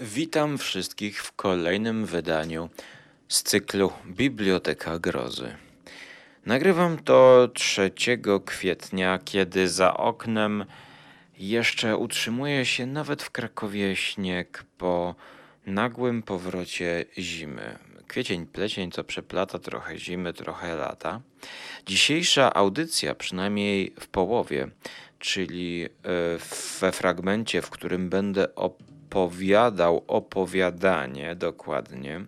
Witam wszystkich w kolejnym wydaniu z cyklu Biblioteka Grozy. Nagrywam to 3 kwietnia, kiedy za oknem jeszcze utrzymuje się nawet w Krakowie śnieg po nagłym powrocie zimy. Kwiecień, plecień, co przeplata trochę zimy, trochę lata. Dzisiejsza audycja, przynajmniej w połowie, czyli e, we fragmencie, w którym będę opowiadał opowiadanie, dokładnie,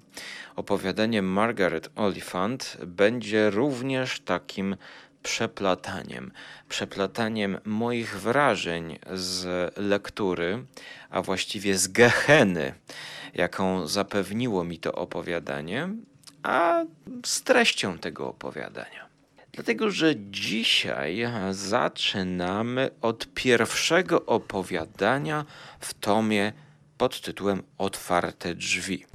opowiadanie Margaret Oliphant będzie również takim przeplataniem. Przeplataniem moich wrażeń z lektury, a właściwie z geheny, jaką zapewniło mi to opowiadanie, a z treścią tego opowiadania. Dlatego, że dzisiaj zaczynamy od pierwszego opowiadania w tomie pod tytułem Otwarte drzwi.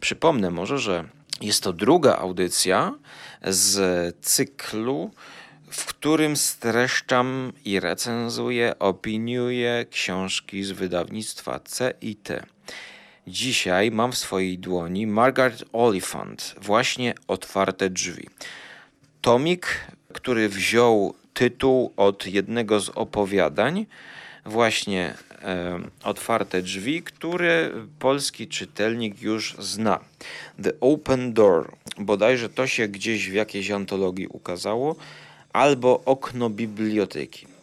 Przypomnę może, że jest to druga audycja z cyklu, w którym streszczam i recenzuję, opiniuję książki z wydawnictwa C i T. Dzisiaj mam w swojej dłoni Margaret Oliphant, właśnie Otwarte drzwi. Tomik, który wziął tytuł od jednego z opowiadań, właśnie e, Otwarte drzwi, który polski czytelnik już zna. The Open Door, bodajże to się gdzieś w jakiejś antologii ukazało, albo Okno biblioteki.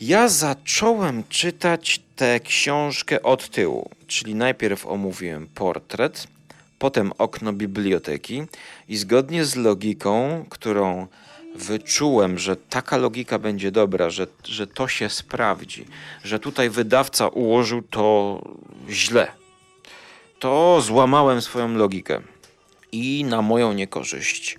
Ja zacząłem czytać tę książkę od tyłu, czyli najpierw omówiłem portret, potem okno biblioteki i zgodnie z logiką, którą wyczułem, że taka logika będzie dobra, że, że to się sprawdzi, że tutaj wydawca ułożył to źle, to złamałem swoją logikę i na moją niekorzyść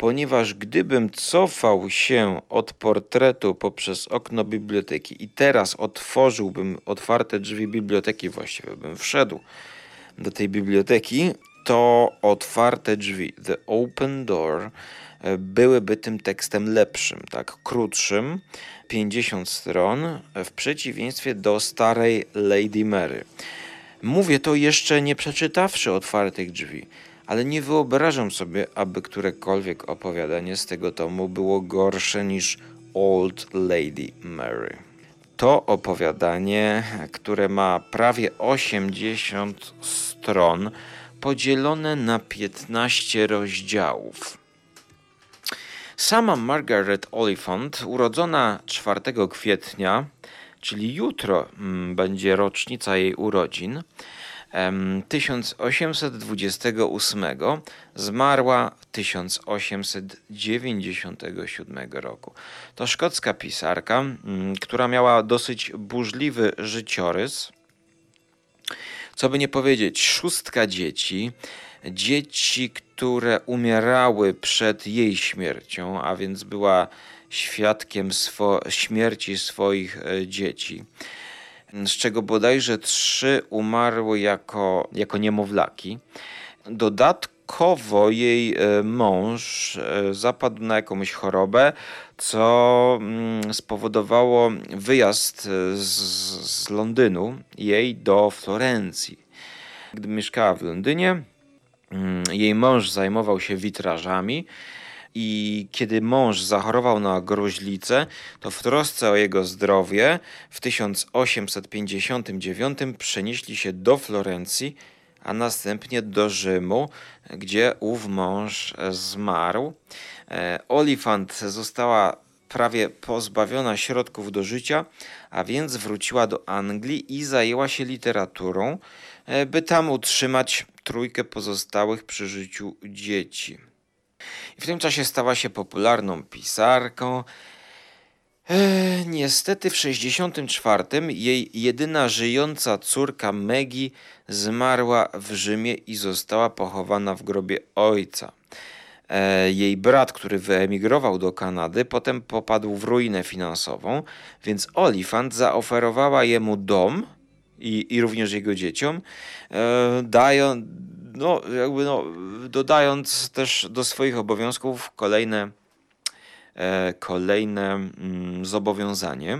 ponieważ gdybym cofał się od portretu poprzez okno biblioteki i teraz otworzyłbym otwarte drzwi biblioteki, właściwie bym wszedł do tej biblioteki, to otwarte drzwi, the open door, e, byłyby tym tekstem lepszym, tak, krótszym, 50 stron, w przeciwieństwie do starej Lady Mary. Mówię to jeszcze nie przeczytawszy otwartych drzwi ale nie wyobrażam sobie, aby którekolwiek opowiadanie z tego tomu było gorsze niż Old Lady Mary. To opowiadanie, które ma prawie 80 stron, podzielone na 15 rozdziałów. Sama Margaret Oliphant, urodzona 4 kwietnia, czyli jutro mm, będzie rocznica jej urodzin, 1828 zmarła w 1897 roku. To szkocka pisarka, która miała dosyć burzliwy życiorys. Co by nie powiedzieć, szóstka dzieci, dzieci, które umierały przed jej śmiercią, a więc była świadkiem swo śmierci swoich e, dzieci z czego bodajże trzy umarły jako, jako niemowlaki. Dodatkowo jej e, mąż e, zapadł na jakąś chorobę, co mm, spowodowało wyjazd e, z, z Londynu jej do Florencji. Gdy mieszkała w Londynie, mm, jej mąż zajmował się witrażami i kiedy mąż zachorował na gruźlicę, to w trosce o jego zdrowie w 1859 przenieśli się do Florencji, a następnie do Rzymu, gdzie ów mąż zmarł. E, Olifant została prawie pozbawiona środków do życia, a więc wróciła do Anglii i zajęła się literaturą, e, by tam utrzymać trójkę pozostałych przy życiu dzieci. W tym czasie stała się popularną pisarką. E, niestety w 64 jej jedyna żyjąca córka Maggie zmarła w Rzymie i została pochowana w grobie ojca. E, jej brat, który wyemigrował do Kanady, potem popadł w ruinę finansową, więc Olifant zaoferowała jemu dom i, i również jego dzieciom, e, dają, no, jakby no, dodając też do swoich obowiązków kolejne, e, kolejne mm, zobowiązanie.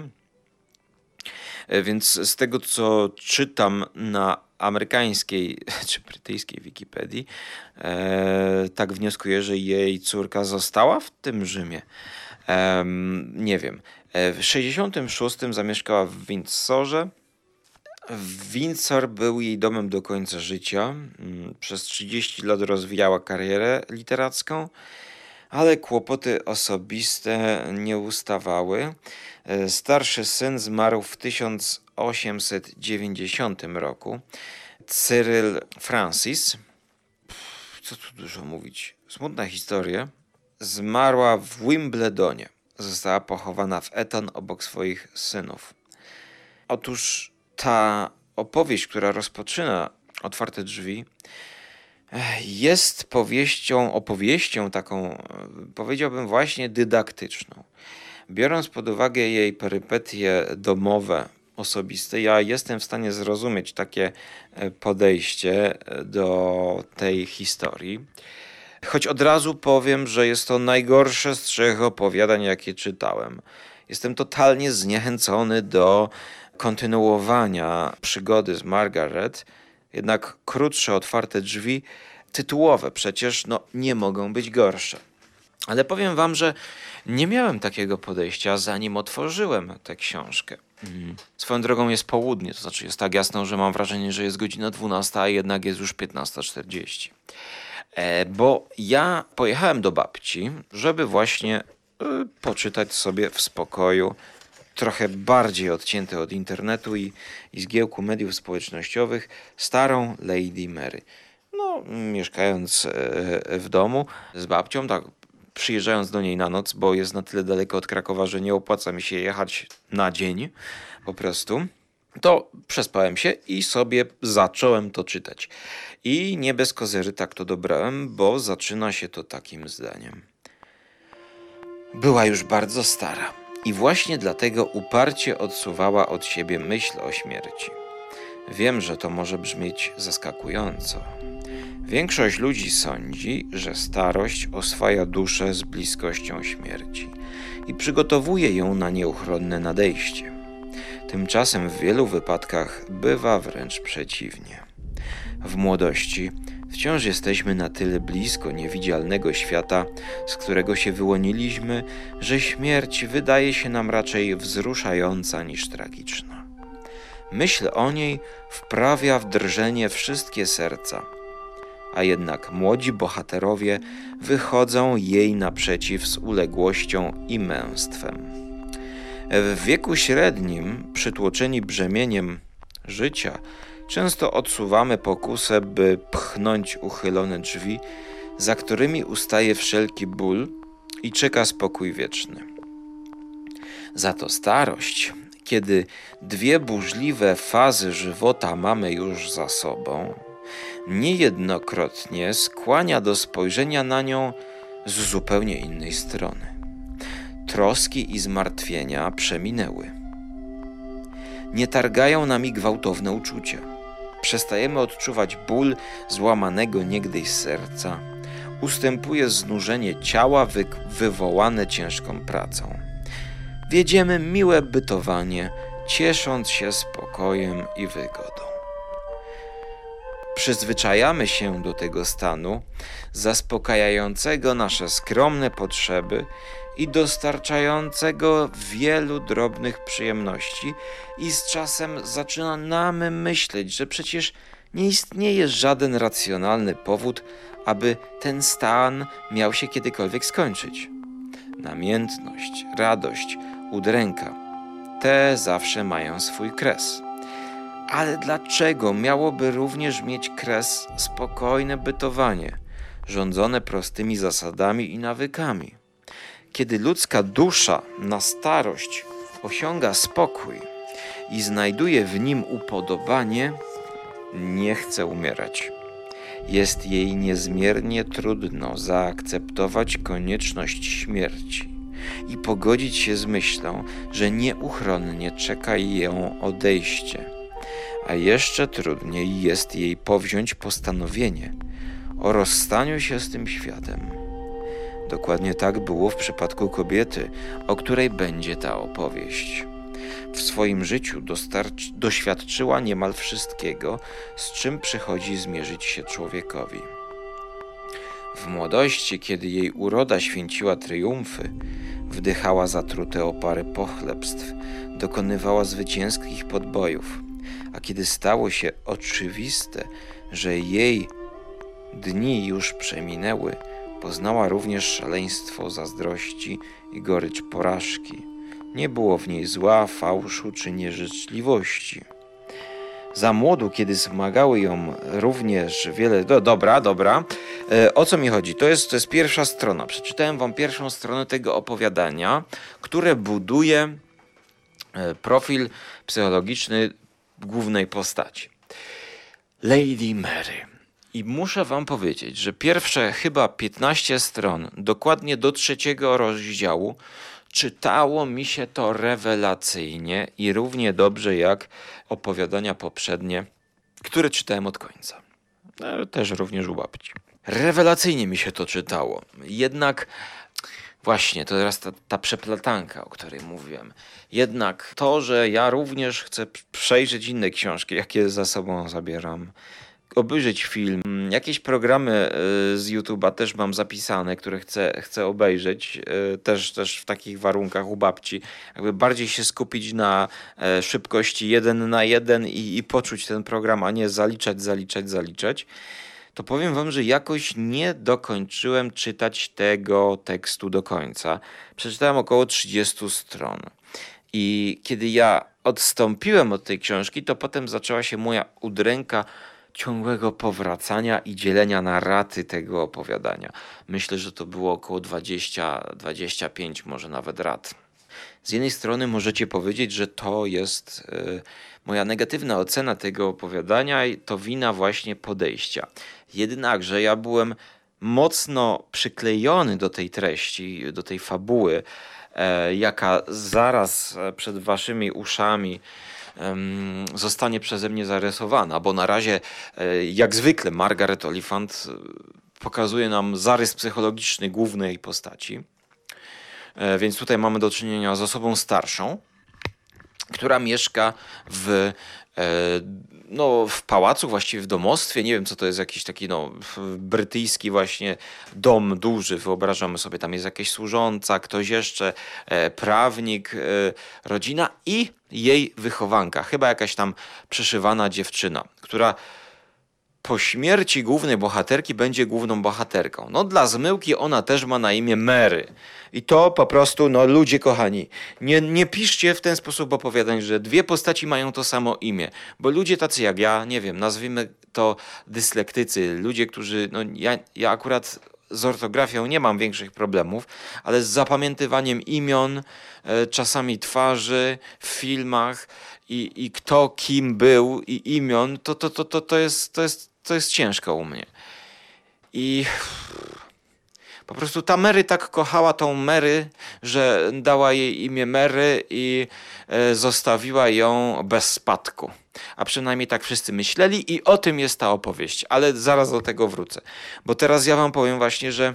E, więc z tego, co czytam na amerykańskiej czy brytyjskiej Wikipedii, e, tak wnioskuję, że jej córka została w tym Rzymie. Nie wiem. W 66 zamieszkała w Windsorze. Windsor był jej domem do końca życia. Mm, przez 30 lat rozwijała karierę literacką, ale kłopoty osobiste nie ustawały. E, starszy syn zmarł w 1890 roku. Cyril Francis, co tu dużo mówić, smutna historia, zmarła w Wimbledonie. Została pochowana w Eton obok swoich synów. Otóż ta opowieść, która rozpoczyna otwarte drzwi, jest powieścią, opowieścią taką, powiedziałbym, właśnie dydaktyczną. Biorąc pod uwagę jej perypetie domowe, osobiste, ja jestem w stanie zrozumieć takie e, podejście e, do tej historii. Choć od razu powiem, że jest to najgorsze z trzech opowiadań, jakie czytałem. Jestem totalnie zniechęcony do kontynuowania przygody z Margaret, jednak krótsze, otwarte drzwi, tytułowe przecież, no, nie mogą być gorsze. Ale powiem wam, że nie miałem takiego podejścia, zanim otworzyłem tę książkę. Mhm. Swoją drogą jest południe, to znaczy jest tak jasno, że mam wrażenie, że jest godzina 12, a jednak jest już 15.40. E, bo ja pojechałem do babci, żeby właśnie e, poczytać sobie w spokoju, trochę bardziej odcięty od internetu i, i zgiełku mediów społecznościowych, starą Lady Mary. No, mieszkając e, w domu z babcią, tak przyjeżdżając do niej na noc, bo jest na tyle daleko od Krakowa, że nie opłaca mi się jechać na dzień po prostu, to przespałem się i sobie zacząłem to czytać. I nie bez kozery tak to dobrałem, bo zaczyna się to takim zdaniem. Była już bardzo stara i właśnie dlatego uparcie odsuwała od siebie myśl o śmierci. Wiem, że to może brzmieć zaskakująco, Większość ludzi sądzi, że starość oswaja duszę z bliskością śmierci i przygotowuje ją na nieuchronne nadejście. Tymczasem w wielu wypadkach bywa wręcz przeciwnie. W młodości wciąż jesteśmy na tyle blisko niewidzialnego świata, z którego się wyłoniliśmy, że śmierć wydaje się nam raczej wzruszająca niż tragiczna. Myśl o niej wprawia w drżenie wszystkie serca a jednak młodzi bohaterowie wychodzą jej naprzeciw z uległością i męstwem. W wieku średnim, przytłoczeni brzemieniem życia, często odsuwamy pokusę, by pchnąć uchylone drzwi, za którymi ustaje wszelki ból i czeka spokój wieczny. Za to starość, kiedy dwie burzliwe fazy żywota mamy już za sobą, niejednokrotnie skłania do spojrzenia na nią z zupełnie innej strony. Troski i zmartwienia przeminęły. Nie targają nami gwałtowne uczucia. Przestajemy odczuwać ból złamanego niegdyś serca. Ustępuje znużenie ciała wy wywołane ciężką pracą. Wiedziemy miłe bytowanie, ciesząc się spokojem i wygodą. Przyzwyczajamy się do tego stanu, zaspokajającego nasze skromne potrzeby i dostarczającego wielu drobnych przyjemności, i z czasem zaczynamy myśleć, że przecież nie istnieje żaden racjonalny powód, aby ten stan miał się kiedykolwiek skończyć. Namiętność, radość, udręka te zawsze mają swój kres. Ale dlaczego miałoby również mieć kres spokojne bytowanie, rządzone prostymi zasadami i nawykami? Kiedy ludzka dusza na starość osiąga spokój i znajduje w nim upodobanie, nie chce umierać. Jest jej niezmiernie trudno zaakceptować konieczność śmierci i pogodzić się z myślą, że nieuchronnie czeka ją odejście a jeszcze trudniej jest jej powziąć postanowienie o rozstaniu się z tym światem. Dokładnie tak było w przypadku kobiety, o której będzie ta opowieść. W swoim życiu doświadczyła niemal wszystkiego, z czym przychodzi zmierzyć się człowiekowi. W młodości, kiedy jej uroda święciła triumfy, wdychała zatrute opary pochlebstw, dokonywała zwycięskich podbojów, a kiedy stało się oczywiste, że jej dni już przeminęły, poznała również szaleństwo zazdrości i gorycz porażki. Nie było w niej zła, fałszu czy nieżyczliwości. Za młodu, kiedy zmagały ją również wiele. Do, dobra, dobra. E, o co mi chodzi? To jest, to jest pierwsza strona. Przeczytałem wam pierwszą stronę tego opowiadania, które buduje e, profil psychologiczny głównej postaci. Lady Mary. I muszę wam powiedzieć, że pierwsze chyba 15 stron, dokładnie do trzeciego rozdziału, czytało mi się to rewelacyjnie i równie dobrze jak opowiadania poprzednie, które czytałem od końca. No, też również u babci. Rewelacyjnie mi się to czytało. Jednak Właśnie, to teraz ta, ta przeplatanka, o której mówiłem. Jednak to, że ja również chcę przejrzeć inne książki, jakie za sobą zabieram, obejrzeć film. Jakieś programy e, z YouTube'a też mam zapisane, które chcę, chcę obejrzeć, e, też, też w takich warunkach u babci. Jakby bardziej się skupić na e, szybkości jeden na jeden i, i poczuć ten program, a nie zaliczać, zaliczać, zaliczać. To powiem wam, że jakoś nie dokończyłem czytać tego tekstu do końca. Przeczytałem około 30 stron. I kiedy ja odstąpiłem od tej książki, to potem zaczęła się moja udręka ciągłego powracania i dzielenia na raty tego opowiadania. Myślę, że to było około 20-25 może nawet rat. Z jednej strony możecie powiedzieć, że to jest y, moja negatywna ocena tego opowiadania i to wina właśnie podejścia. Jednakże ja byłem mocno przyklejony do tej treści, do tej fabuły, e, jaka zaraz e, przed waszymi uszami zostanie przeze mnie zarysowana, bo na razie, e, jak zwykle, Margaret Oliphant e, pokazuje nam zarys psychologiczny głównej postaci. E, więc tutaj mamy do czynienia z osobą starszą, która mieszka w no, w pałacu, właściwie w domostwie. Nie wiem, co to jest jakiś taki no, brytyjski właśnie dom duży. Wyobrażamy sobie, tam jest jakaś służąca, ktoś jeszcze, e, prawnik, e, rodzina i jej wychowanka. Chyba jakaś tam przeszywana dziewczyna, która po śmierci głównej bohaterki będzie główną bohaterką. No dla zmyłki ona też ma na imię Mary. I to po prostu, no ludzie kochani, nie, nie piszcie w ten sposób opowiadań, że dwie postaci mają to samo imię. Bo ludzie tacy jak ja, nie wiem, nazwijmy to dyslektycy, ludzie, którzy, no ja, ja akurat z ortografią nie mam większych problemów, ale z zapamiętywaniem imion, e, czasami twarzy w filmach i, i kto kim był i imion, to, to, to, to, to, jest, to, jest, to jest ciężko u mnie. I po prostu ta Mary tak kochała tą Mary, że dała jej imię Mary i e, zostawiła ją bez spadku. A przynajmniej tak wszyscy myśleli i o tym jest ta opowieść. Ale zaraz do tego wrócę. Bo teraz ja wam powiem właśnie, że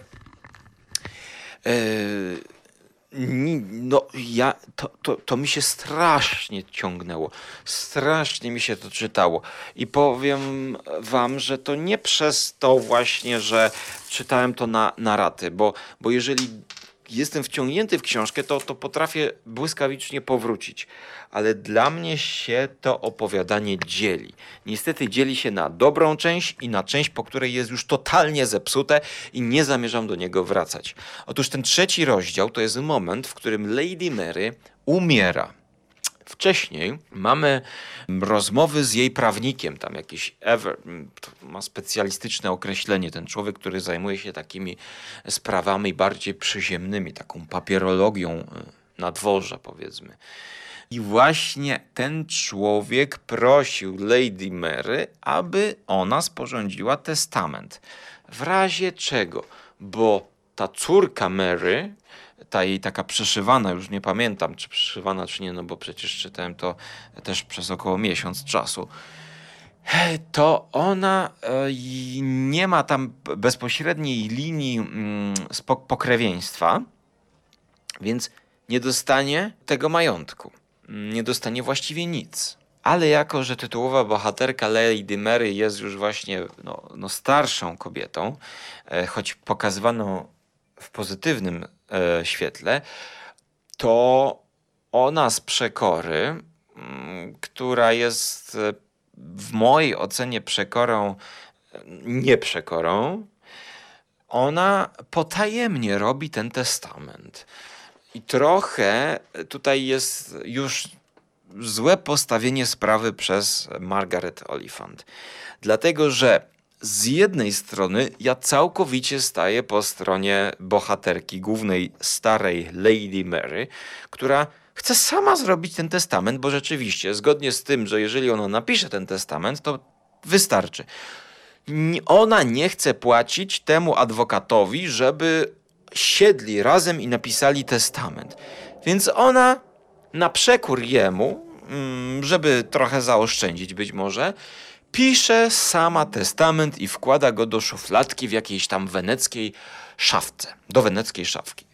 yy, no ja, to, to, to mi się strasznie ciągnęło. Strasznie mi się to czytało. I powiem wam, że to nie przez to właśnie, że czytałem to na, na raty, bo, bo jeżeli jestem wciągnięty w książkę, to, to potrafię błyskawicznie powrócić. Ale dla mnie się to opowiadanie dzieli. Niestety dzieli się na dobrą część i na część, po której jest już totalnie zepsute i nie zamierzam do niego wracać. Otóż ten trzeci rozdział to jest moment, w którym Lady Mary umiera. Wcześniej mamy rozmowy z jej prawnikiem, tam jakiś ever, ma specjalistyczne określenie, ten człowiek, który zajmuje się takimi sprawami bardziej przyziemnymi, taką papierologią e, na dworze powiedzmy. I właśnie ten człowiek prosił Lady Mary, aby ona sporządziła testament. W razie czego? Bo ta córka Mary, ta jej taka przeszywana, już nie pamiętam, czy przeszywana, czy nie, no bo przecież czytałem to też przez około miesiąc czasu to ona e, nie ma tam bezpośredniej linii mm, pokrewieństwa, więc nie dostanie tego majątku. Nie dostanie właściwie nic. Ale jako, że tytułowa bohaterka Lady Mary jest już właśnie no, no starszą kobietą, e, choć pokazywaną w pozytywnym e, świetle, to ona z przekory, mm, która jest w mojej ocenie przekorą, nie przekorą, ona potajemnie robi ten testament. I trochę tutaj jest już złe postawienie sprawy przez Margaret Oliphant. Dlatego, że z jednej strony ja całkowicie staję po stronie bohaterki głównej starej Lady Mary, która chce sama zrobić ten testament, bo rzeczywiście, zgodnie z tym, że jeżeli ona napisze ten testament, to wystarczy. Ona nie chce płacić temu adwokatowi, żeby siedli razem i napisali testament. Więc ona na przekór jemu, mm, żeby trochę zaoszczędzić być może, pisze sama testament i wkłada go do szufladki w jakiejś tam weneckiej szafce, do weneckiej szafki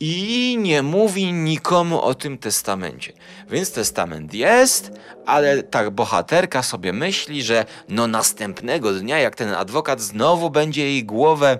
i nie mówi nikomu o tym testamencie. Więc testament jest, ale ta bohaterka sobie myśli, że no następnego dnia, jak ten adwokat znowu będzie jej głowę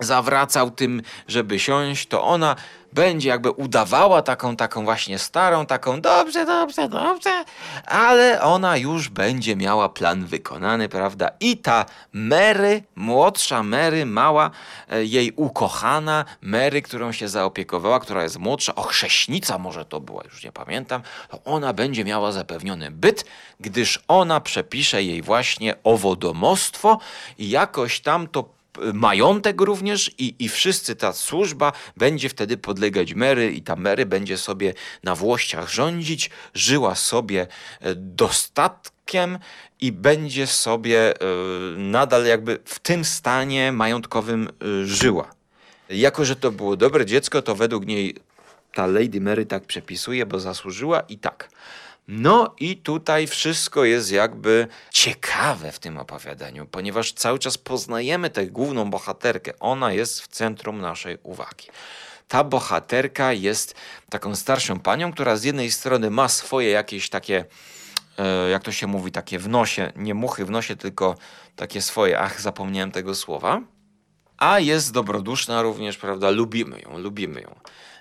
zawracał tym, żeby siąść, to ona będzie jakby udawała taką, taką właśnie starą, taką dobrze, dobrze, dobrze, ale ona już będzie miała plan wykonany, prawda? I ta Mary, młodsza Mary, mała, e, jej ukochana Mary, którą się zaopiekowała, która jest młodsza, ochrześnica może to była, już nie pamiętam, to ona będzie miała zapewniony byt, gdyż ona przepisze jej właśnie owodomostwo i jakoś tam to majątek również i, i wszyscy ta służba będzie wtedy podlegać Mary i ta Mary będzie sobie na Włościach rządzić, żyła sobie e, dostatkiem i będzie sobie e, nadal jakby w tym stanie majątkowym e, żyła. Jako, że to było dobre dziecko, to według niej ta Lady Mary tak przepisuje, bo zasłużyła i tak. No i tutaj wszystko jest jakby ciekawe w tym opowiadaniu, ponieważ cały czas poznajemy tę główną bohaterkę. Ona jest w centrum naszej uwagi. Ta bohaterka jest taką starszą panią, która z jednej strony ma swoje jakieś takie, e, jak to się mówi, takie w nosie, nie muchy w nosie, tylko takie swoje, ach, zapomniałem tego słowa. A jest dobroduszna również, prawda? Lubimy ją, lubimy ją.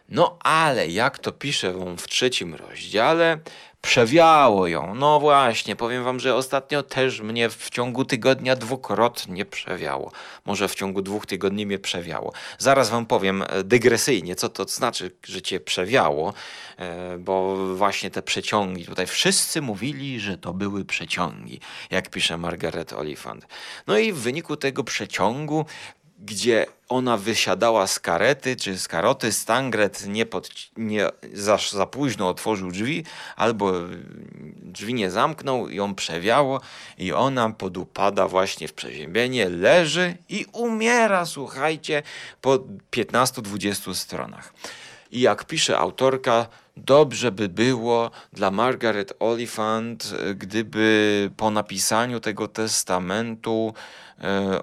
No ale jak to pisze w trzecim rozdziale, przewiało ją. No właśnie, powiem wam, że ostatnio też mnie w ciągu tygodnia dwukrotnie przewiało. Może w ciągu dwóch tygodni mnie przewiało. Zaraz wam powiem e, dygresyjnie, co to znaczy, że cię przewiało, e, bo właśnie te przeciągi, tutaj wszyscy mówili, że to były przeciągi, jak pisze Margaret Oliphant. No i w wyniku tego przeciągu gdzie ona wysiadała z karety czy z karoty, Stangret nie, pod, nie za, za późno otworzył drzwi, albo drzwi nie zamknął, ją przewiało i ona podupada właśnie w przeziębienie, leży i umiera, słuchajcie, po 15-20 stronach. I jak pisze autorka, dobrze by było dla Margaret Oliphant, gdyby po napisaniu tego testamentu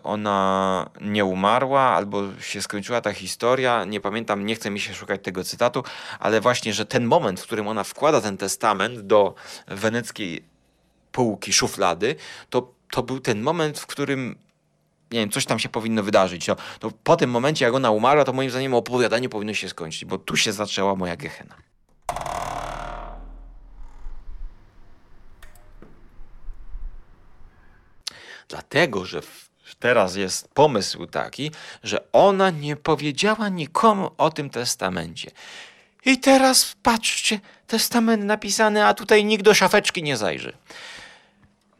ona nie umarła albo się skończyła ta historia. Nie pamiętam, nie chcę mi się szukać tego cytatu, ale właśnie, że ten moment, w którym ona wkłada ten testament do weneckiej półki, szuflady, to, to był ten moment, w którym nie wiem, coś tam się powinno wydarzyć. No, po tym momencie, jak ona umarła, to moim zdaniem opowiadanie powinno się skończyć, bo tu się zaczęła moja gehena. Dlatego, że teraz jest pomysł taki, że ona nie powiedziała nikomu o tym testamencie. I teraz patrzcie, testament napisany, a tutaj nikt do szafeczki nie zajrzy.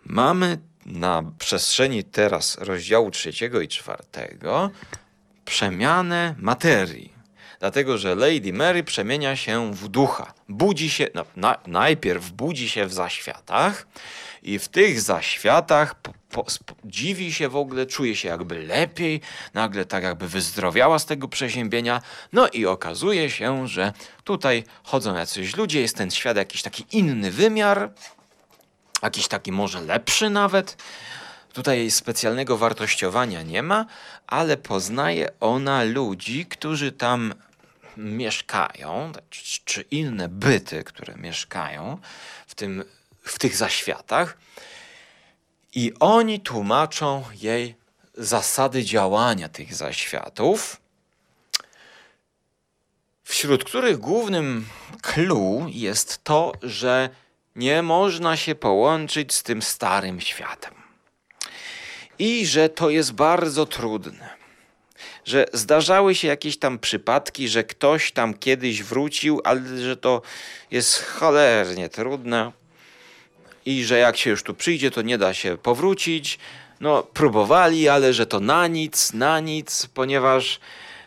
Mamy na przestrzeni teraz rozdziału trzeciego i czwartego przemianę materii. Dlatego, że Lady Mary przemienia się w ducha. Budzi się, no, na, najpierw budzi się w zaświatach i w tych zaświatach po, dziwi się w ogóle, czuje się jakby lepiej, nagle tak jakby wyzdrowiała z tego przeziębienia. No i okazuje się, że tutaj chodzą jacyś ludzie, jest ten świat jakiś taki inny wymiar, jakiś taki może lepszy nawet. Tutaj specjalnego wartościowania nie ma, ale poznaje ona ludzi, którzy tam mieszkają, czy inne byty, które mieszkają w, tym, w tych zaświatach. I oni tłumaczą jej zasady działania tych zaświatów, wśród których głównym clue jest to, że nie można się połączyć z tym starym światem. I że to jest bardzo trudne. Że zdarzały się jakieś tam przypadki, że ktoś tam kiedyś wrócił, ale że to jest cholernie trudne i że jak się już tu przyjdzie, to nie da się powrócić. No, próbowali, ale że to na nic, na nic, ponieważ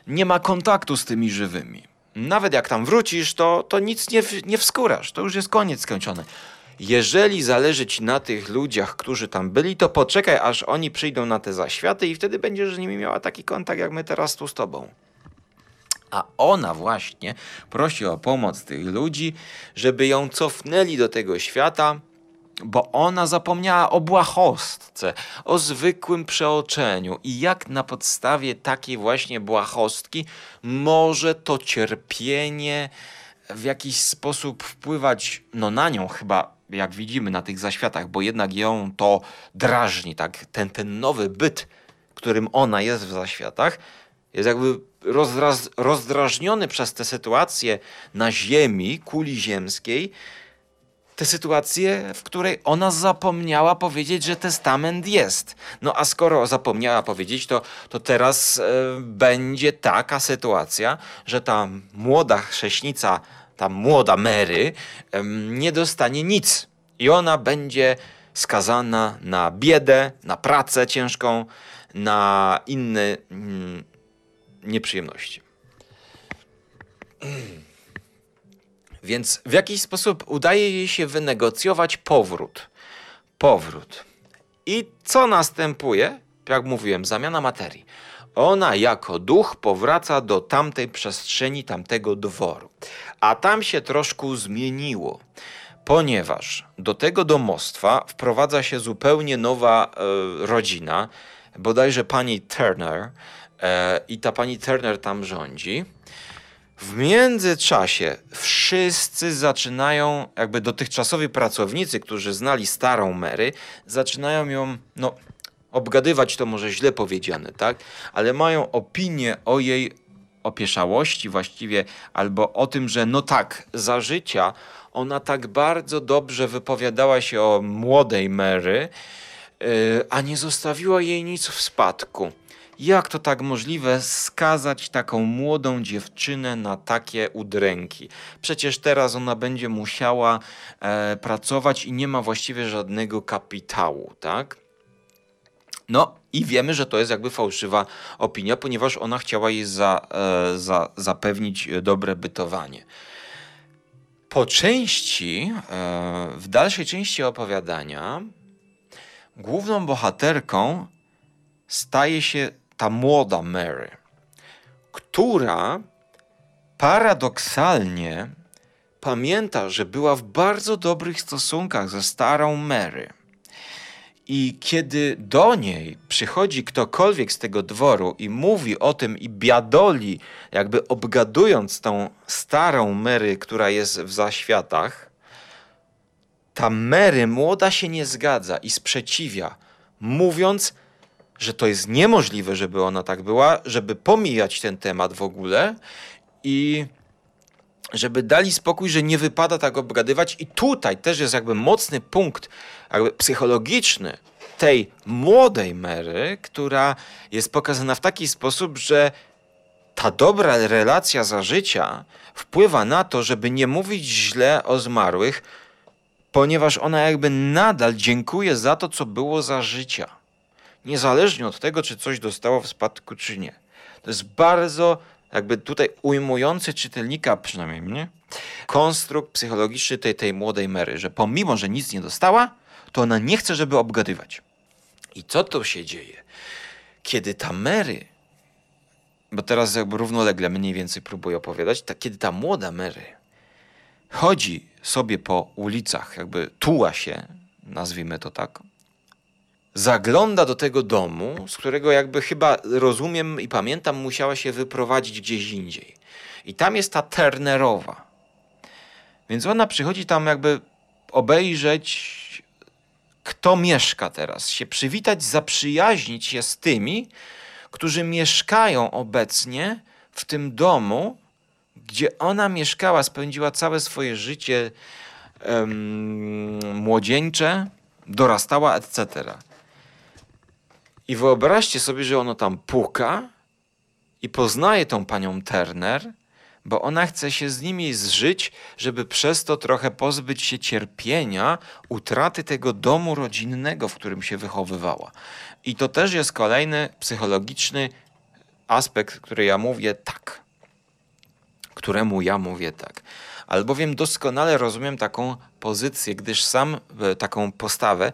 nie ma kontaktu z tymi żywymi. Nawet jak tam wrócisz, to, to nic nie, nie wskórasz, to już jest koniec skończony. Jeżeli zależy ci na tych ludziach, którzy tam byli, to poczekaj, aż oni przyjdą na te zaświaty i wtedy będziesz z nimi miała taki kontakt, jak my teraz tu z tobą. A ona właśnie prosi o pomoc tych ludzi, żeby ją cofnęli do tego świata, bo ona zapomniała o błahostce, o zwykłym przeoczeniu. I jak na podstawie takiej właśnie błahostki może to cierpienie w jakiś sposób wpływać no na nią chyba jak widzimy na tych zaświatach, bo jednak ją to drażni, tak? Ten, ten nowy byt, którym ona jest w zaświatach, jest jakby rozdraz, rozdrażniony przez tę sytuację na ziemi, kuli ziemskiej, tę sytuację, w której ona zapomniała powiedzieć, że testament jest. No a skoro zapomniała powiedzieć, to, to teraz e, będzie taka sytuacja, że ta młoda chrześnica, ta młoda Mary e, nie dostanie nic. I ona będzie skazana na biedę, na pracę ciężką, na inne mm, nieprzyjemności. Więc w jakiś sposób udaje jej się wynegocjować powrót. Powrót. I co następuje? Jak mówiłem, zamiana materii. Ona jako duch powraca do tamtej przestrzeni, tamtego dworu. A tam się troszkę zmieniło, ponieważ do tego domostwa wprowadza się zupełnie nowa e, rodzina, bodajże pani Turner, e, i ta pani Turner tam rządzi. W międzyczasie wszyscy zaczynają, jakby dotychczasowi pracownicy, którzy znali starą Mary, zaczynają ją, no, obgadywać to może źle powiedziane, tak? Ale mają opinię o jej opieszałości właściwie, albo o tym, że no tak, za życia ona tak bardzo dobrze wypowiadała się o młodej Mary, yy, a nie zostawiła jej nic w spadku. Jak to tak możliwe skazać taką młodą dziewczynę na takie udręki? Przecież teraz ona będzie musiała e, pracować i nie ma właściwie żadnego kapitału, tak? No i wiemy, że to jest jakby fałszywa opinia, ponieważ ona chciała jej za, e, za, zapewnić dobre bytowanie. Po części, e, w dalszej części opowiadania, główną bohaterką staje się ta młoda Mary, która paradoksalnie pamięta, że była w bardzo dobrych stosunkach ze starą Mary. I kiedy do niej przychodzi ktokolwiek z tego dworu i mówi o tym i biadoli, jakby obgadując tą starą Mary, która jest w zaświatach, ta Mary młoda się nie zgadza i sprzeciwia, mówiąc, że to jest niemożliwe, żeby ona tak była, żeby pomijać ten temat w ogóle i żeby dali spokój, że nie wypada tak obgadywać. I tutaj też jest jakby mocny punkt jakby psychologiczny tej młodej Mary, która jest pokazana w taki sposób, że ta dobra relacja za życia wpływa na to, żeby nie mówić źle o zmarłych, ponieważ ona jakby nadal dziękuje za to, co było za życia niezależnie od tego, czy coś dostało w spadku, czy nie. To jest bardzo jakby tutaj ujmujący czytelnika, przynajmniej mnie, konstrukt psychologiczny tej, tej młodej Mary, że pomimo, że nic nie dostała, to ona nie chce, żeby obgadywać. I co to się dzieje? Kiedy ta Mary, bo teraz jakby równolegle mniej więcej próbuję opowiadać, ta, kiedy ta młoda Mary chodzi sobie po ulicach, jakby tuła się, nazwijmy to tak, zagląda do tego domu, z którego jakby chyba rozumiem i pamiętam, musiała się wyprowadzić gdzieś indziej. I tam jest ta Turnerowa. Więc ona przychodzi tam jakby obejrzeć, kto mieszka teraz, się przywitać, zaprzyjaźnić się z tymi, którzy mieszkają obecnie w tym domu, gdzie ona mieszkała, spędziła całe swoje życie młodzieńcze, dorastała, etc. I wyobraźcie sobie, że ono tam puka i poznaje tą panią Turner, bo ona chce się z nimi zżyć, żeby przez to trochę pozbyć się cierpienia, utraty tego domu rodzinnego, w którym się wychowywała. I to też jest kolejny psychologiczny aspekt, który ja mówię tak. Któremu ja mówię tak. Albowiem doskonale rozumiem taką pozycję, gdyż sam, e, taką postawę,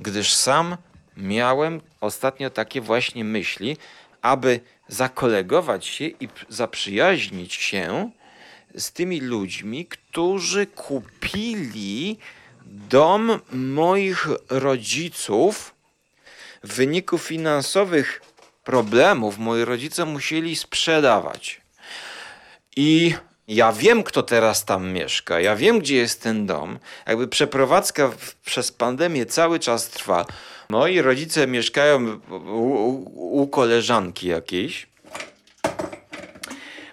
gdyż sam miałem ostatnio takie właśnie myśli, aby zakolegować się i zaprzyjaźnić się z tymi ludźmi, którzy kupili dom moich rodziców. W wyniku finansowych problemów moi rodzice musieli sprzedawać. I ja wiem, kto teraz tam mieszka, ja wiem, gdzie jest ten dom. Jakby przeprowadzka w, przez pandemię cały czas trwa. Moi rodzice mieszkają u, u, u koleżanki jakiejś,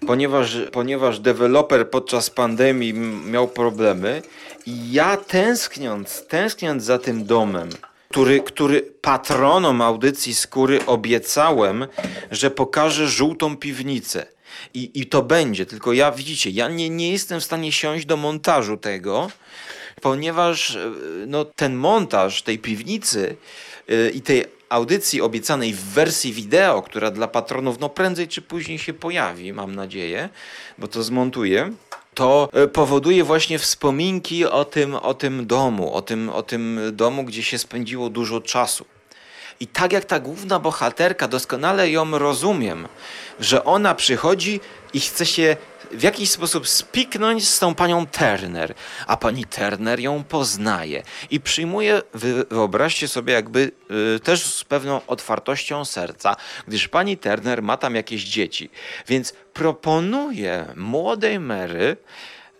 ponieważ, ponieważ deweloper podczas pandemii miał problemy. I ja tęskniąc, tęskniąc za tym domem, który, który patronom audycji skóry obiecałem, że pokaże żółtą piwnicę. I, I to będzie, tylko ja widzicie, ja nie, nie jestem w stanie siąść do montażu tego, ponieważ e, no, ten montaż tej piwnicy yy, i tej audycji obiecanej w wersji wideo, która dla patronów no prędzej czy później się pojawi, mam nadzieję, bo to zmontuję to e, powoduje właśnie wspominki o tym, o tym domu, o tym, o tym domu, gdzie się spędziło dużo czasu. I tak jak ta główna bohaterka, doskonale ją rozumiem, że ona przychodzi i chce się w jakiś sposób spiknąć z tą panią Turner, a pani Turner ją poznaje i przyjmuje, wyobraźcie sobie, jakby y, też z pewną otwartością serca, gdyż pani Turner ma tam jakieś dzieci, więc proponuje młodej Mary,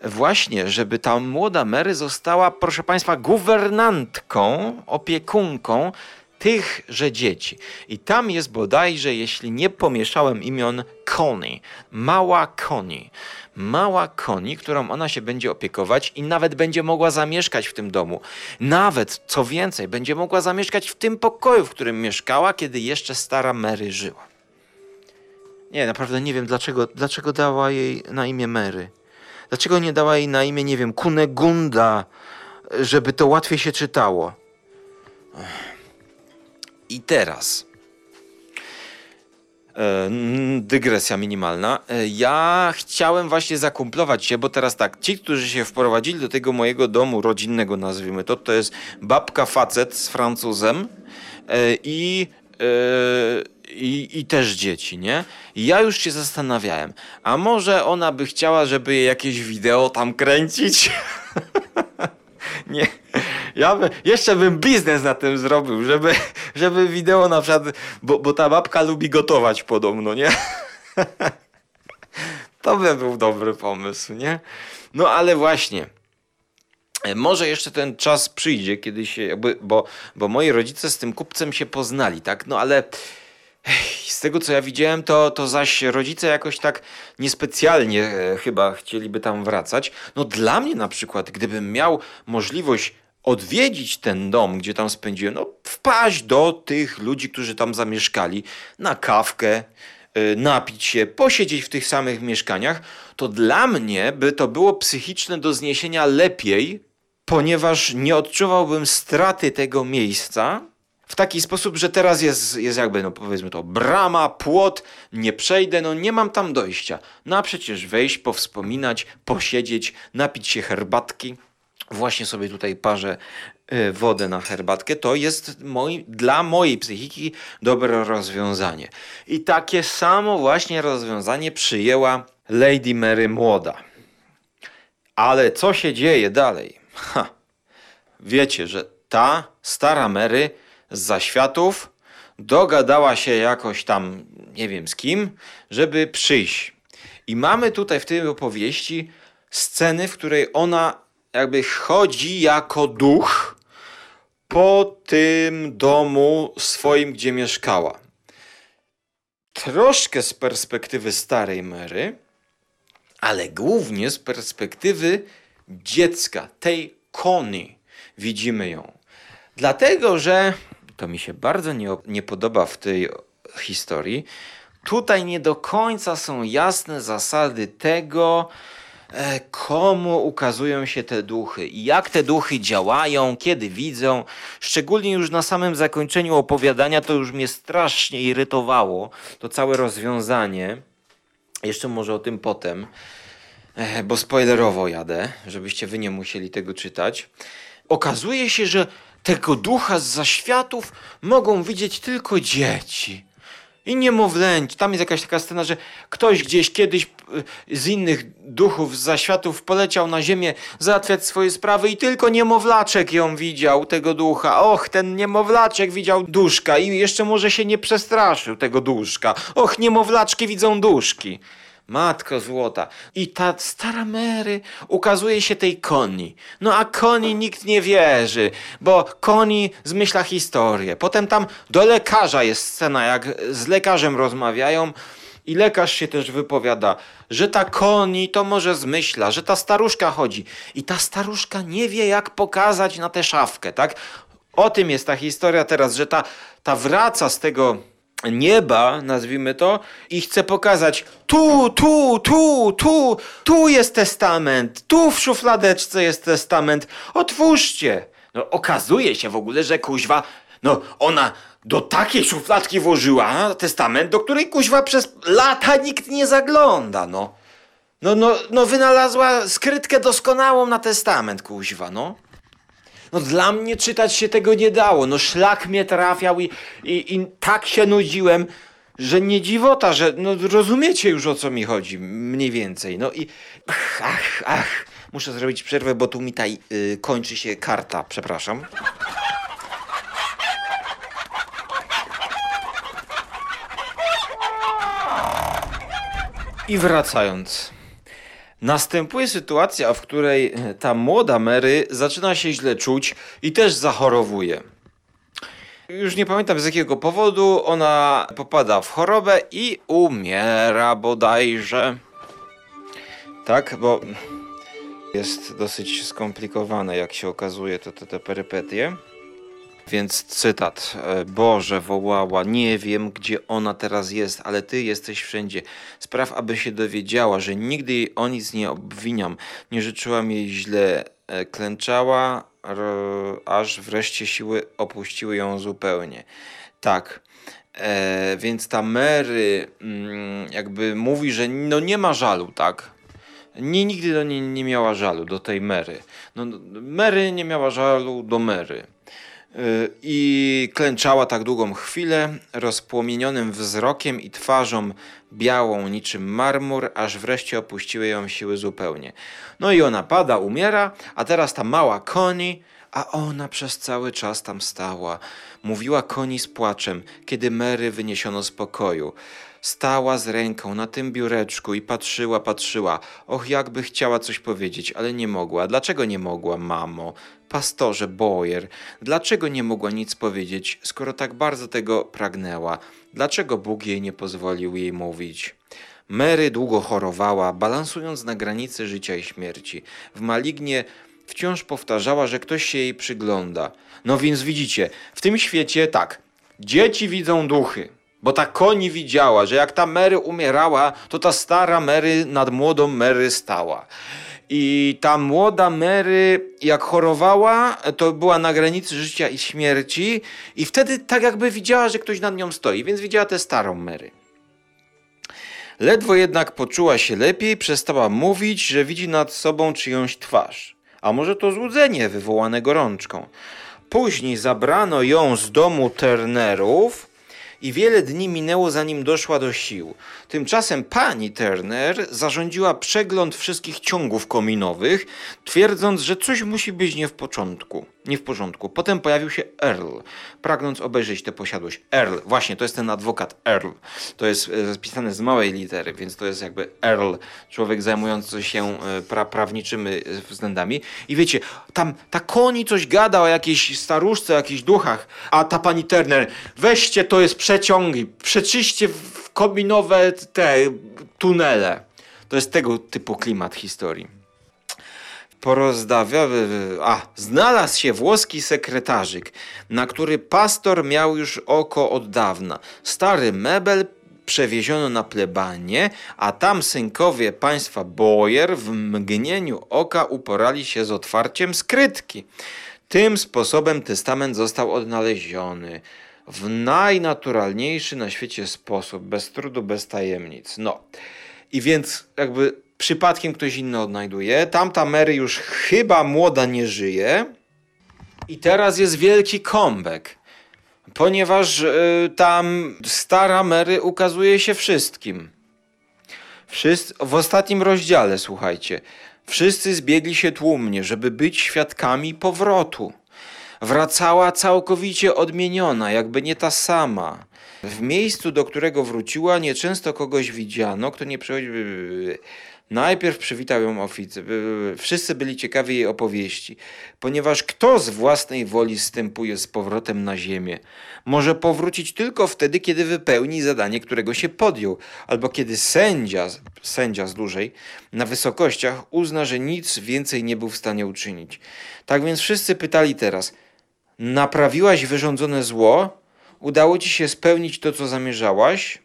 właśnie, żeby ta młoda Mary została, proszę Państwa, guwernantką, opiekunką tychże dzieci. I tam jest bodajże, jeśli nie pomieszałem imion, Connie, mała Connie. Mała Connie, którą ona się będzie opiekować i nawet będzie mogła zamieszkać w tym domu. Nawet, co więcej, będzie mogła zamieszkać w tym pokoju, w którym mieszkała, kiedy jeszcze stara Mary żyła. Nie, naprawdę nie wiem, dlaczego, dlaczego dała jej na imię Mary. Dlaczego nie dała jej na imię, nie wiem, Kunegunda, żeby to łatwiej się czytało. I teraz. E, dygresja minimalna. E, ja chciałem właśnie zakumplować się, bo teraz tak, ci, którzy się wprowadzili do tego mojego domu rodzinnego, nazwijmy to, to jest babka facet z Francuzem e, i, i, i też dzieci, nie? Ja już się zastanawiałem, a może ona by chciała, żeby jakieś wideo tam kręcić? nie. Ja by, jeszcze bym biznes na tym zrobił, żeby, żeby wideo na przykład, bo, bo ta babka lubi gotować podobno, nie? To by był dobry pomysł, nie? No ale właśnie. E, może jeszcze ten czas przyjdzie, kiedy się, jakby, bo, bo moi rodzice z tym kupcem się poznali, tak? No ale z tego co ja widziałem, to, to zaś rodzice jakoś tak niespecjalnie e, chyba chcieliby tam wracać. No dla mnie na przykład, gdybym miał możliwość odwiedzić ten dom, gdzie tam spędziłem, no wpaść do tych ludzi, którzy tam zamieszkali, na kawkę, y, napić się, posiedzieć w tych samych mieszkaniach, to dla mnie by to było psychiczne do zniesienia lepiej, ponieważ nie odczuwałbym straty tego miejsca w taki sposób, że teraz jest, jest jakby, no powiedzmy to, brama, płot, nie przejdę, no nie mam tam dojścia. No a przecież wejść, powspominać, posiedzieć, napić się herbatki. Właśnie sobie tutaj parzę e, wodę na herbatkę, to jest moi, dla mojej psychiki dobre rozwiązanie. I takie samo właśnie rozwiązanie przyjęła Lady Mary młoda. Ale co się dzieje dalej? Ha. Wiecie, że ta stara Mary z zaświatów dogadała się jakoś tam, nie wiem z kim, żeby przyjść. I mamy tutaj w tej opowieści sceny, w której ona jakby chodzi jako duch po tym domu swoim, gdzie mieszkała. Troszkę z perspektywy starej Mary, ale głównie z perspektywy dziecka, tej Koni, widzimy ją. Dlatego, że to mi się bardzo nie, nie podoba w tej historii. Tutaj nie do końca są jasne zasady tego, komu ukazują się te duchy i jak te duchy działają, kiedy widzą. Szczególnie już na samym zakończeniu opowiadania to już mnie strasznie irytowało, to całe rozwiązanie. Jeszcze może o tym potem, e, bo spoilerowo jadę, żebyście wy nie musieli tego czytać. Okazuje się, że tego ducha z zaświatów mogą widzieć tylko dzieci. I niemowlęci. Tam jest jakaś taka scena, że ktoś gdzieś kiedyś y, z innych duchów, z zaświatów poleciał na ziemię załatwiać swoje sprawy i tylko niemowlaczek ją widział, tego ducha. Och, ten niemowlaczek widział duszka i jeszcze może się nie przestraszył tego duszka. Och, niemowlaczki widzą duszki. Matko złota. I ta stara Mary ukazuje się tej Koni. No a Koni nikt nie wierzy, bo Koni zmyśla historię. Potem tam do lekarza jest scena, jak z lekarzem rozmawiają i lekarz się też wypowiada, że ta Koni to może zmyśla, że ta staruszka chodzi. I ta staruszka nie wie, jak pokazać na tę szafkę, tak? O tym jest ta historia teraz, że ta, ta wraca z tego nieba, nazwijmy to, i chce pokazać tu, tu, tu, tu, tu jest testament, tu w szufladeczce jest testament, otwórzcie. No okazuje się w ogóle, że kuźwa, no ona do takiej szufladki włożyła testament, do której kuźwa przez lata nikt nie zagląda, no. No, no, no wynalazła skrytkę doskonałą na testament, kuźwa, no. No dla mnie czytać się tego nie dało. No szlak mnie trafiał i, i, i tak się nudziłem, że nie dziwota, że no rozumiecie już o co mi chodzi, mniej więcej. No i ach, ach, muszę zrobić przerwę, bo tu mi taj yy, kończy się karta, przepraszam. I wracając. Następuje sytuacja, w której ta młoda Mary zaczyna się źle czuć i też zachorowuje. Już nie pamiętam z jakiego powodu ona popada w chorobę i umiera bodajże. Tak, bo jest dosyć skomplikowane, jak się okazuje, to, to te perypetie. Więc cytat. E, Boże, wołała, nie wiem, gdzie ona teraz jest, ale Ty jesteś wszędzie. Spraw, aby się dowiedziała, że nigdy jej o nic nie obwiniam. Nie życzyłam jej źle. E, klęczała, aż wreszcie siły opuściły ją zupełnie. Tak. E, więc ta Mary mm, jakby mówi, że no nie ma żalu, tak? Nie, nigdy do niej nie miała żalu, do tej Mary. No, Mary nie miała żalu do Mary. I klęczała tak długą chwilę, rozpłomienionym wzrokiem i twarzą białą niczym marmur, aż wreszcie opuściły ją siły zupełnie. No i ona pada, umiera, a teraz ta mała koni, a ona przez cały czas tam stała. Mówiła koni z płaczem, kiedy Mary wyniesiono z pokoju. Stała z ręką na tym biureczku i patrzyła, patrzyła. Och, jakby chciała coś powiedzieć, ale nie mogła. Dlaczego nie mogła, mamo? Pastorze Boyer, dlaczego nie mogła nic powiedzieć, skoro tak bardzo tego pragnęła? Dlaczego Bóg jej nie pozwolił jej mówić? Mary długo chorowała, balansując na granicy życia i śmierci. W malignie wciąż powtarzała, że ktoś się jej przygląda. No więc widzicie, w tym świecie tak, dzieci widzą duchy, bo ta koni widziała, że jak ta Mary umierała, to ta stara Mary nad młodą Mary stała. I ta młoda Mary, jak chorowała, to była na granicy życia i śmierci, i wtedy tak jakby widziała, że ktoś nad nią stoi, więc widziała tę starą Mary. Ledwo jednak poczuła się lepiej, przestała mówić, że widzi nad sobą czyjąś twarz. A może to złudzenie wywołane gorączką. Później zabrano ją z domu Turnerów i wiele dni minęło, zanim doszła do sił. Tymczasem pani Turner zarządziła przegląd wszystkich ciągów kominowych, twierdząc, że coś musi być nie w początku. Nie w porządku. Potem pojawił się Earl, pragnąc obejrzeć tę posiadłość. Earl, właśnie, to jest ten adwokat Earl. To jest e, spisane z małej litery, więc to jest jakby Earl, człowiek zajmujący się e, pra prawniczymi e, względami. I wiecie, tam ta koni coś gada o jakiejś staruszce, o jakichś duchach, a ta pani Turner, weźcie, to jest przeciągi, przeczyście w kominowe te tunele. To jest tego typu klimat historii. Porozdawia... A, znalazł się włoski sekretarzyk, na który pastor miał już oko od dawna. Stary mebel przewieziono na plebanie, a tam synkowie państwa Boyer w mgnieniu oka uporali się z otwarciem skrytki. Tym sposobem testament został odnaleziony w najnaturalniejszy na świecie sposób, bez trudu, bez tajemnic. No. I więc jakby przypadkiem ktoś inny odnajduje. Tamta Mary już chyba młoda nie żyje. I teraz jest wielki comeback. Ponieważ y, tam stara Mary ukazuje się wszystkim. Wszyscy, w ostatnim rozdziale, słuchajcie, wszyscy zbiegli się tłumnie, żeby być świadkami powrotu. Wracała całkowicie odmieniona, jakby nie ta sama. W miejscu, do którego wróciła, nieczęsto kogoś widziano, kto nie przychodził. Najpierw przywitał ją oficer. Wszyscy byli ciekawi jej opowieści, ponieważ kto z własnej woli stępuje z powrotem na ziemię? Może powrócić tylko wtedy, kiedy wypełni zadanie, którego się podjął, albo kiedy sędzia, sędzia z dłużej, na wysokościach uzna, że nic więcej nie był w stanie uczynić. Tak więc wszyscy pytali teraz: Naprawiłaś wyrządzone zło? Udało ci się spełnić to, co zamierzałaś?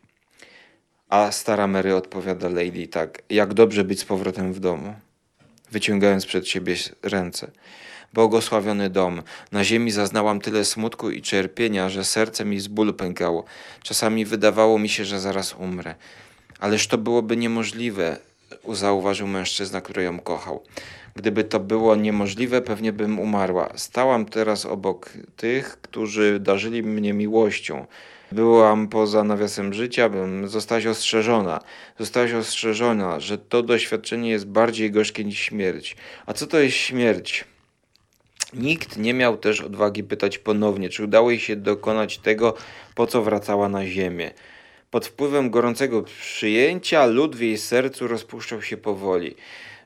A stara Mary odpowiada Lady tak, jak dobrze być z powrotem w domu, wyciągając przed siebie ręce. Błogosławiony dom. Na ziemi zaznałam tyle smutku i cierpienia, że serce mi z bólu pękało. Czasami wydawało mi się, że zaraz umrę. Ależ to byłoby niemożliwe, zauważył mężczyzna, który ją kochał. Gdyby to było niemożliwe, pewnie bym umarła. Stałam teraz obok tych, którzy darzyli mnie miłością. Byłam poza nawiasem życia, bym zostałaś ostrzeżona. Zostałaś ostrzeżona, że to doświadczenie jest bardziej gorzkie niż śmierć. A co to jest śmierć? Nikt nie miał też odwagi pytać ponownie, czy udało jej się dokonać tego, po co wracała na ziemię. Pod wpływem gorącego przyjęcia lód w jej sercu rozpuszczał się powoli.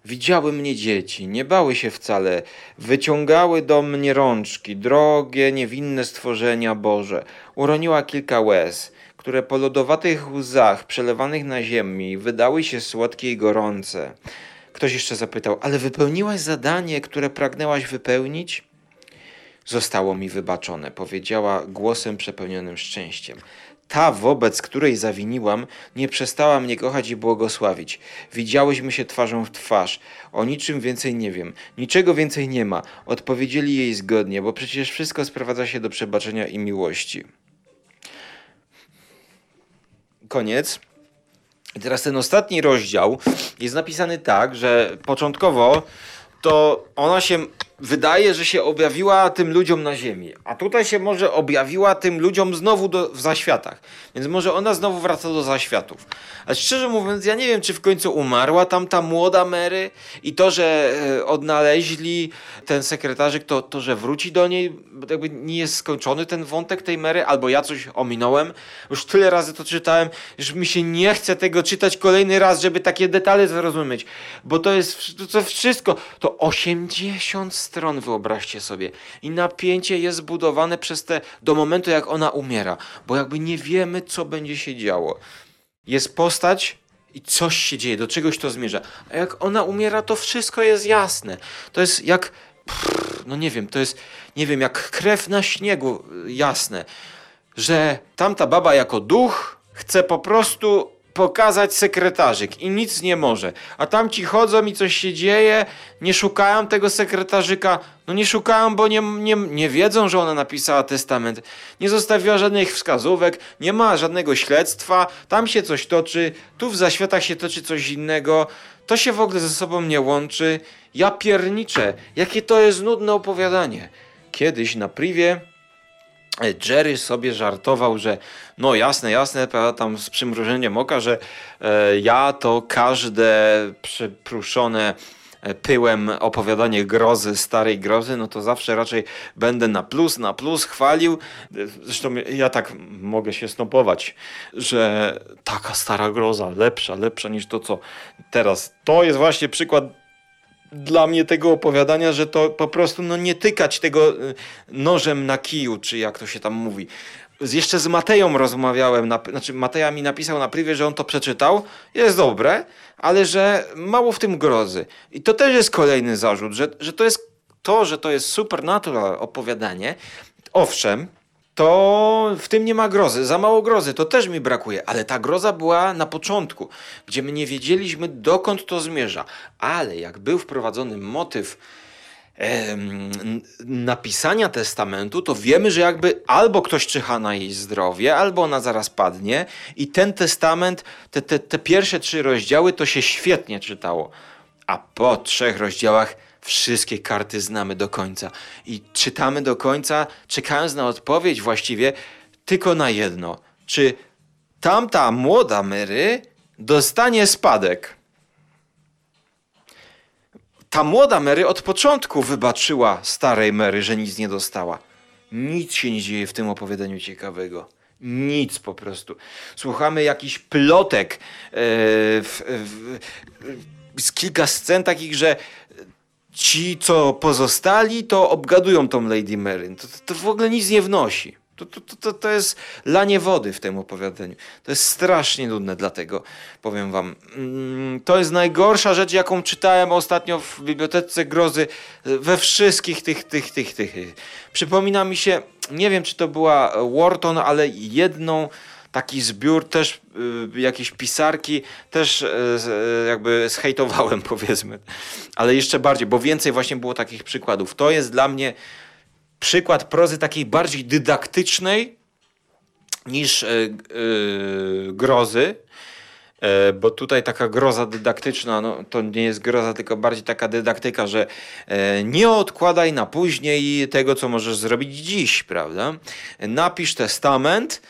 Widziały mnie dzieci, nie bały się wcale, wyciągały do mnie rączki, drogie, niewinne stworzenia Boże. Uroniła kilka łez, które po lodowatych łzach przelewanych na ziemi wydały się słodkie i gorące. Ktoś jeszcze zapytał, ale wypełniłaś zadanie, które pragnęłaś wypełnić? Zostało mi wybaczone, powiedziała głosem przepełnionym szczęściem. Ta, wobec której zawiniłam, nie przestała mnie kochać i błogosławić. Widziałyśmy się twarzą w twarz. O niczym więcej nie wiem. Niczego więcej nie ma. Odpowiedzieli jej zgodnie, bo przecież wszystko sprowadza się do przebaczenia i miłości. Koniec. I teraz ten ostatni rozdział jest napisany tak, że początkowo to ona się wydaje, że się objawiła tym ludziom na ziemi, a tutaj się może objawiła tym ludziom znowu do, w zaświatach. Więc może ona znowu wraca do zaświatów. Ale szczerze mówiąc, ja nie wiem, czy w końcu umarła tam ta młoda Mary i to, że e, odnaleźli ten sekretarzyk, to, to, że wróci do niej, jakby nie jest skończony ten wątek tej Mary, albo ja coś ominąłem. Już tyle razy to czytałem, że mi się nie chce tego czytać kolejny raz, żeby takie detale zrozumieć, bo to jest to wszystko, to 80 stron, wyobraźcie sobie. I napięcie jest zbudowane przez te, do momentu jak ona umiera, bo jakby nie wiemy, co będzie się działo. Jest postać i coś się dzieje, do czegoś to zmierza. A jak ona umiera, to wszystko jest jasne. To jest jak, no nie wiem, to jest, nie wiem, jak krew na śniegu jasne, że tamta baba jako duch chce po prostu pokazać sekretarzyk i nic nie może. A tam ci chodzą i coś się dzieje, nie szukają tego sekretarzyka. No nie szukają, bo nie, nie, nie wiedzą, że ona napisała testament. Nie zostawiła żadnych wskazówek, nie ma żadnego śledztwa, tam się coś toczy, tu w zaświatach się toczy coś innego. To się w ogóle ze sobą nie łączy. Ja pierniczę, jakie to jest nudne opowiadanie. Kiedyś na privie Jerry sobie żartował, że no jasne, jasne, tam z przymrużeniem oka, że e, ja to każde przepruszone e, pyłem opowiadanie grozy, starej grozy, no to zawsze raczej będę na plus, na plus chwalił. Zresztą ja tak mogę się snopować, że taka stara groza, lepsza, lepsza niż to, co teraz. To jest właśnie przykład dla mnie tego opowiadania, że to po prostu no, nie tykać tego y, nożem na kiju, czy jak to się tam mówi. Jeszcze z Mateją rozmawiałem, na, znaczy Mateja mi napisał na privie, że on to przeczytał, jest dobre, ale że mało w tym grozy. I to też jest kolejny zarzut, że, że to jest to, że to jest supernatural opowiadanie. Owszem, to w tym nie ma grozy. Za mało grozy, to też mi brakuje, ale ta groza była na początku, gdzie my nie wiedzieliśmy dokąd to zmierza. Ale jak był wprowadzony motyw napisania testamentu, to wiemy, że jakby albo ktoś czyha na jej zdrowie, albo ona zaraz padnie i ten testament, te, te, te pierwsze trzy rozdziały to się świetnie czytało. A po trzech rozdziałach wszystkie karty znamy do końca i czytamy do końca, czekając na odpowiedź właściwie tylko na jedno. Czy tamta młoda Mary dostanie spadek? Ta młoda Mary od początku wybaczyła starej Mary, że nic nie dostała. Nic się nie dzieje w tym opowiadaniu ciekawego. Nic po prostu. Słuchamy jakiś plotek yy, w, w, z kilka scen takich, że ci, co pozostali, to obgadują tą Lady Mary. To, to, to w ogóle nic nie wnosi. To, to, to, to jest lanie wody w tym opowiadaniu. To jest strasznie nudne, dlatego powiem wam. Mm, to jest najgorsza rzecz, jaką czytałem ostatnio w Bibliotece Grozy we wszystkich tych, tych, tych, tych. Przypomina mi się, nie wiem czy to była Wharton, ale jedną taki zbiór też y, jakieś pisarki też y, y, jakby zhejtowałem powiedzmy. Ale jeszcze bardziej, bo więcej właśnie było takich przykładów. To jest dla mnie przykład prozy takiej bardziej dydaktycznej niż grozy. E, bo tutaj taka groza dydaktyczna, no, to nie jest groza, tylko bardziej taka dydaktyka, że e, nie odkładaj na później tego, co możesz zrobić dziś, prawda? Napisz testament,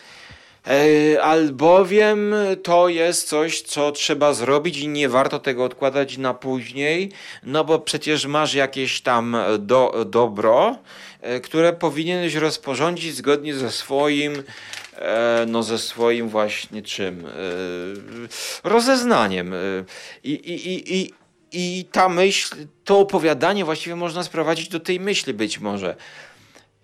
albowiem to jest coś, co trzeba zrobić i nie warto tego odkładać na później, no bo przecież masz jakieś tam do, dobro, e, które powinieneś rozporządzić zgodnie ze swoim, e, no ze swoim właśnie czym, rozeznaniem. I, i, i, i, i ta myśl, to opowiadanie właściwie można sprowadzić do tej myśli być może.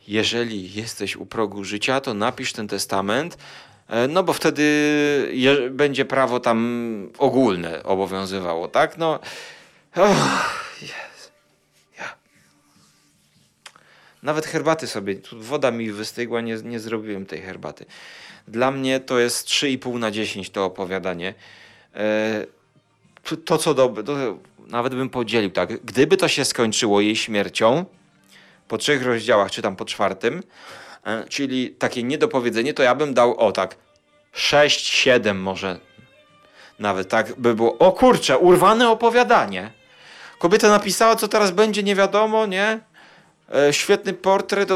Jeżeli jesteś u progu życia, to napisz ten testament, E, no bo wtedy będzie prawo tam ogólne obowiązywało, tak? No. Oh, yes. Nawet herbaty sobie, woda mi wystygła, nie, nie zrobiłem tej herbaty. Dla mnie to jest 3,5 na 10 to opowiadanie. E, to, co dobre, nawet bym podzielił tak. Gdyby to się skończyło jej śmiercią, po trzech rozdziałach, czy tam po czwartym, E, czyli takie niedopowiedzenie, to ja bym dał o tak 6, 7 może nawet tak by było. O kurczę, urwane opowiadanie. Kobieta napisała, co teraz będzie, nie wiadomo, nie? E, świetny portret.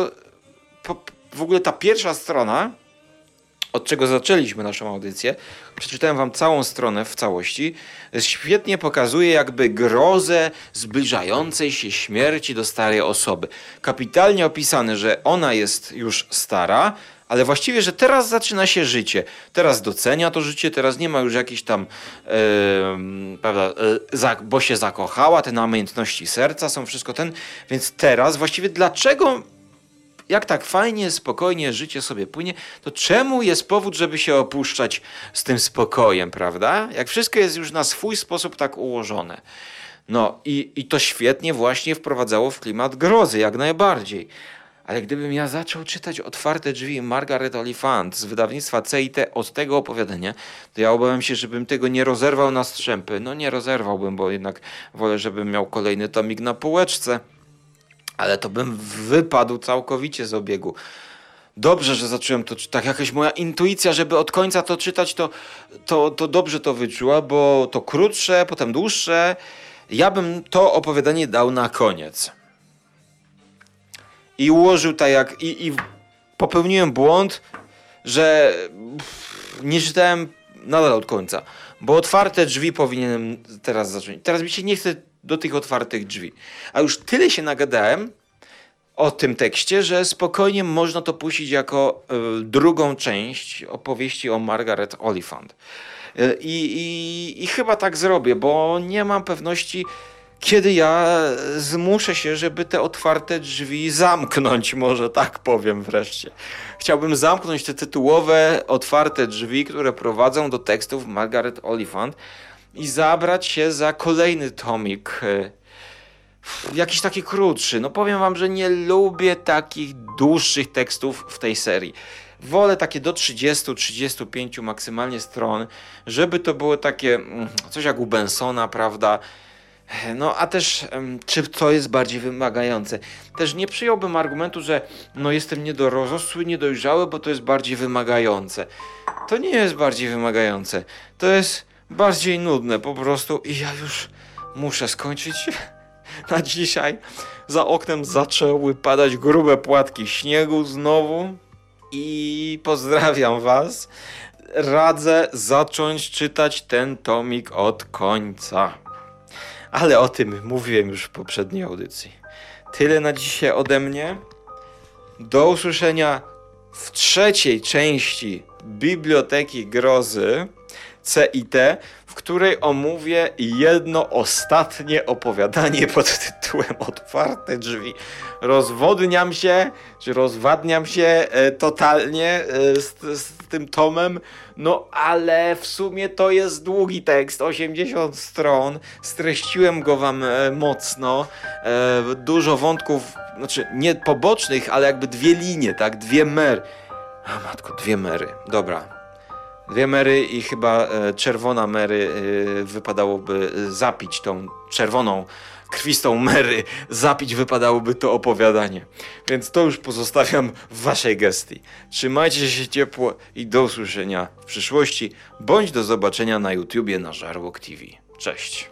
po, w ogóle ta pierwsza strona od czego zaczęliśmy naszą audycję. Przeczytałem wam całą stronę w całości. Świetnie pokazuje jakby grozę zbliżającej się śmierci do starej osoby. Kapitalnie opisane, że ona jest już stara, ale właściwie, że teraz zaczyna się życie. Teraz docenia to życie, teraz nie ma już jakiejś tam, yy, prawda, yy, bo się zakochała, te namiętności serca są wszystko ten, więc teraz właściwie dlaczego jak tak fajnie, spokojnie życie sobie płynie, to czemu jest powód, żeby się opuszczać z tym spokojem, prawda? Jak wszystko jest już na swój sposób tak ułożone. No i, i to świetnie właśnie wprowadzało w klimat grozy, jak najbardziej. Ale gdybym ja zaczął czytać Otwarte drzwi Margaret Oliphant z wydawnictwa CIT od tego opowiadania, to ja obawiam się, żebym tego nie rozerwał na strzępy. No nie rozerwałbym, bo jednak wolę, żebym miał kolejny tomik na półeczce. Ale to bym wypadł całkowicie z obiegu. Dobrze, że zacząłem to czytać. Jakaś moja intuicja, żeby od końca to czytać, to, to, to dobrze to wyczuła, bo to krótsze, potem dłuższe. Ja bym to opowiadanie dał na koniec i ułożył tak jak. I, i popełniłem błąd, że nie czytałem nadal od końca. Bo otwarte drzwi powinienem teraz zacząć. Teraz mi się nie chce do tych otwartych drzwi. A już tyle się nagadałem o tym tekście, że spokojnie można to puścić jako y, drugą część opowieści o Margaret Oliphant. Y, i, I chyba tak zrobię, bo nie mam pewności kiedy ja zmuszę się, żeby te otwarte drzwi zamknąć, może tak powiem wreszcie. Chciałbym zamknąć te tytułowe otwarte drzwi, które prowadzą do tekstów Margaret Oliphant i zabrać się za kolejny tomik. E, jakiś taki krótszy. No powiem wam, że nie lubię takich dłuższych tekstów w tej serii. Wolę takie do 30-35 maksymalnie stron, żeby to było takie mm, coś jak u Bensona, prawda? No a też, czy to jest bardziej wymagające? Też nie przyjąłbym argumentu, że no jestem niedorosły, niedojrzały, bo to jest bardziej wymagające. To nie jest bardziej wymagające. To jest bardziej nudne po prostu i ja już muszę skończyć na dzisiaj. Za oknem zaczęły padać grube płatki śniegu znowu i pozdrawiam was. Radzę zacząć czytać ten tomik od końca. Ale o tym mówiłem już w poprzedniej audycji. Tyle na dzisiaj ode mnie. Do usłyszenia w trzeciej części Biblioteki Grozy CIT, w której omówię jedno ostatnie opowiadanie pod tytułem Otwarte drzwi. Rozwodniam się, czy rozwadniam się e, totalnie e, z, z tym tomem, no ale w sumie to jest długi tekst, 80 stron. Streściłem go wam e, mocno. Dużo wątków, znaczy nie pobocznych, ale jakby dwie linie, tak? Dwie mer. A matko, dwie mery. Dobra, dwie mery i chyba e, czerwona mery e, wypadałoby zapić tą czerwoną krwistą mery zapić wypadałoby to opowiadanie. Więc to już pozostawiam w waszej gestii. Trzymajcie się ciepło i do usłyszenia w przyszłości, bądź do zobaczenia na YouTubie na Żarłok TV. Cześć!